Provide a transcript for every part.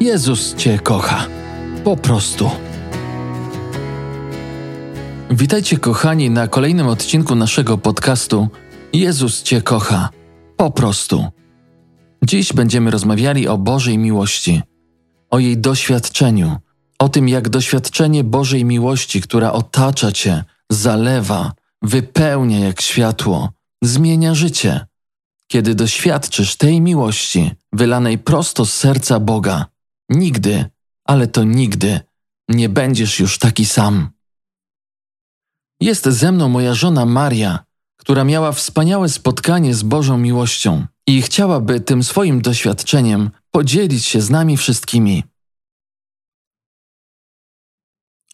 Jezus Cię kocha. Po prostu. Witajcie, kochani, na kolejnym odcinku naszego podcastu Jezus Cię kocha. Po prostu. Dziś będziemy rozmawiali o Bożej miłości, o jej doświadczeniu, o tym, jak doświadczenie Bożej miłości, która otacza Cię, zalewa, wypełnia jak światło, zmienia życie. Kiedy doświadczysz tej miłości, wylanej prosto z serca Boga, Nigdy, ale to nigdy, nie będziesz już taki sam. Jest ze mną moja żona Maria, która miała wspaniałe spotkanie z Bożą miłością i chciałaby tym swoim doświadczeniem podzielić się z nami wszystkimi.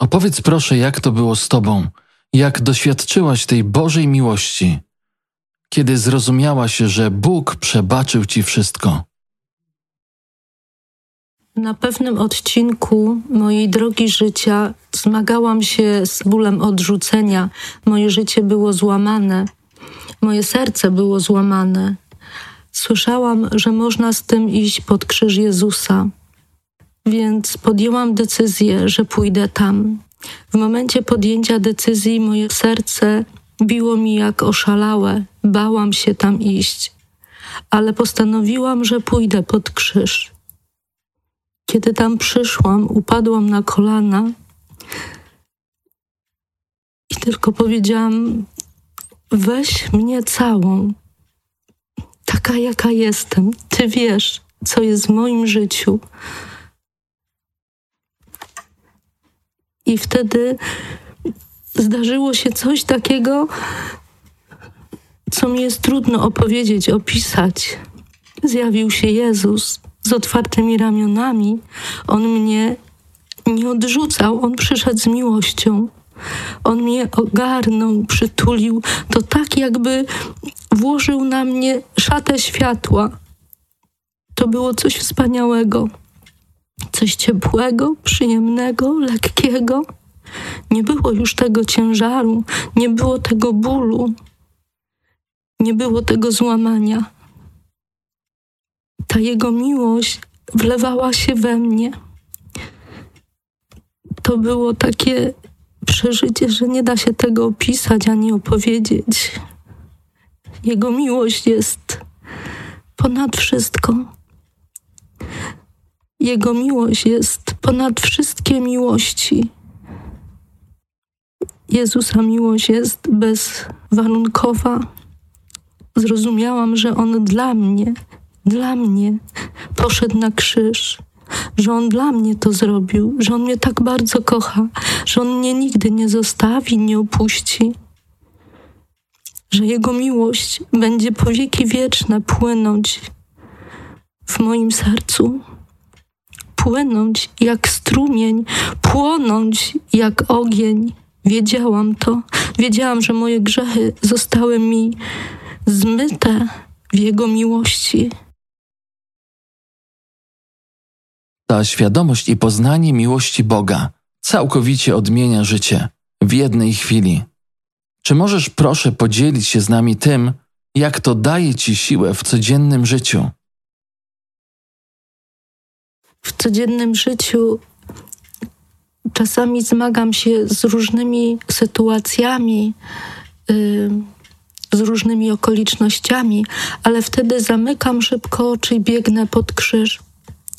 Opowiedz proszę, jak to było z Tobą, jak doświadczyłaś tej Bożej miłości, kiedy zrozumiałaś, że Bóg przebaczył Ci wszystko. Na pewnym odcinku mojej drogi życia zmagałam się z bólem odrzucenia. Moje życie było złamane, moje serce było złamane. Słyszałam, że można z tym iść pod krzyż Jezusa, więc podjęłam decyzję, że pójdę tam. W momencie podjęcia decyzji moje serce biło mi jak oszalałe, bałam się tam iść, ale postanowiłam, że pójdę pod krzyż. Kiedy tam przyszłam, upadłam na kolana i tylko powiedziałam: Weź mnie całą, taka jaka jestem. Ty wiesz, co jest w moim życiu. I wtedy zdarzyło się coś takiego, co mi jest trudno opowiedzieć, opisać. Zjawił się Jezus z otwartymi ramionami. On mnie nie odrzucał, on przyszedł z miłością. On mnie ogarnął, przytulił. To tak, jakby włożył na mnie szatę światła. To było coś wspaniałego, coś ciepłego, przyjemnego, lekkiego. Nie było już tego ciężaru, nie było tego bólu, nie było tego złamania ta Jego miłość wlewała się we mnie. To było takie przeżycie, że nie da się tego opisać ani opowiedzieć. Jego miłość jest ponad wszystko. Jego miłość jest ponad wszystkie miłości. Jezusa miłość jest bezwarunkowa. Zrozumiałam, że On dla mnie dla mnie poszedł na krzyż, że On dla mnie to zrobił, że On mnie tak bardzo kocha, że On mnie nigdy nie zostawi, nie opuści, że Jego miłość będzie po wieki wieczne płynąć w moim sercu, płynąć jak strumień, płonąć jak ogień. Wiedziałam to, wiedziałam, że moje grzechy zostały mi zmyte w Jego miłości. Ta świadomość i poznanie miłości Boga całkowicie odmienia życie w jednej chwili. Czy możesz proszę podzielić się z nami tym, jak to daje ci siłę w codziennym życiu? W codziennym życiu czasami zmagam się z różnymi sytuacjami, yy, z różnymi okolicznościami, ale wtedy zamykam szybko oczy i biegnę pod krzyż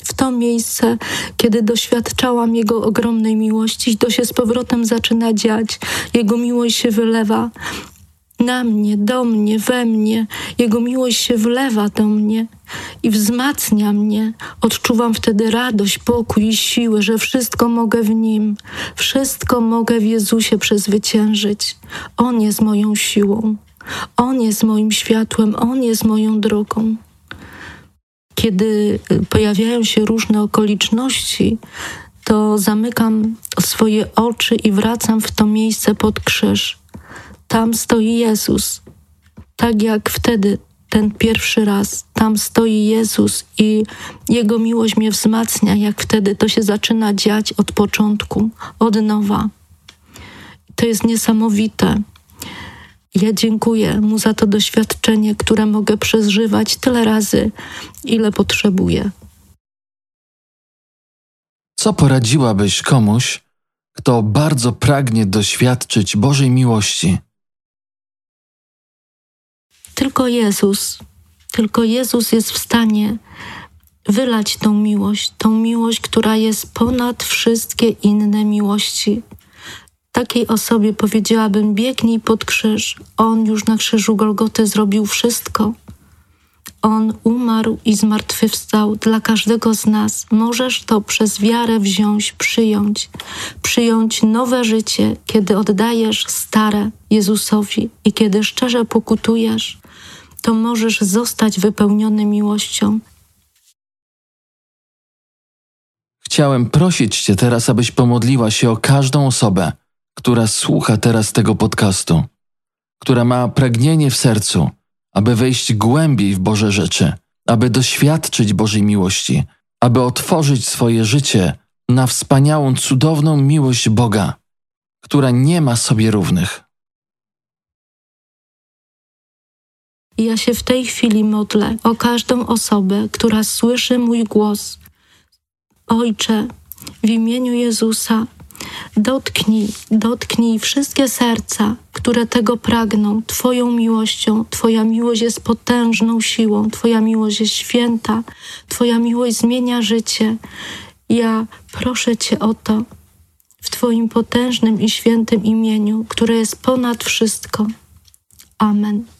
w to miejsce, kiedy doświadczałam Jego ogromnej miłości, to się z powrotem zaczyna dziać. Jego miłość się wylewa na mnie, do mnie, we mnie. Jego miłość się wlewa do mnie i wzmacnia mnie. Odczuwam wtedy radość, pokój i siłę, że wszystko mogę w Nim, wszystko mogę w Jezusie przezwyciężyć. On jest moją siłą, On jest moim światłem, On jest moją drogą kiedy pojawiają się różne okoliczności, to zamykam swoje oczy i wracam w to miejsce pod krzyż. Tam stoi Jezus. Tak jak wtedy, ten pierwszy raz, tam stoi Jezus i Jego miłość mnie wzmacnia, jak wtedy to się zaczyna dziać od początku, od nowa. To jest niesamowite. Ja dziękuję mu za to doświadczenie, które mogę przeżywać tyle razy, ile potrzebuję. Co poradziłabyś komuś, kto bardzo pragnie doświadczyć Bożej miłości? Tylko Jezus, tylko Jezus jest w stanie wylać tą miłość, tą miłość, która jest ponad wszystkie inne miłości. Takiej osobie powiedziałabym: biegnij pod krzyż. On już na krzyżu Golgoty zrobił wszystko. On umarł i zmartwychwstał dla każdego z nas. Możesz to przez wiarę wziąć, przyjąć, przyjąć nowe życie, kiedy oddajesz stare Jezusowi i kiedy szczerze pokutujesz, to możesz zostać wypełniony miłością. Chciałem prosić Cię teraz, abyś pomodliła się o każdą osobę, która słucha teraz tego podcastu, która ma pragnienie w sercu, aby wejść głębiej w Boże rzeczy, aby doświadczyć Bożej miłości, aby otworzyć swoje życie na wspaniałą, cudowną miłość Boga, która nie ma sobie równych. Ja się w tej chwili modlę o każdą osobę, która słyszy mój głos. Ojcze, w imieniu Jezusa, dotknij, dotknij wszystkie serca, które tego pragną, Twoją miłością. Twoja miłość jest potężną siłą, Twoja miłość jest święta, Twoja miłość zmienia życie. Ja proszę Cię o to w Twoim potężnym i świętym imieniu, które jest ponad wszystko. Amen.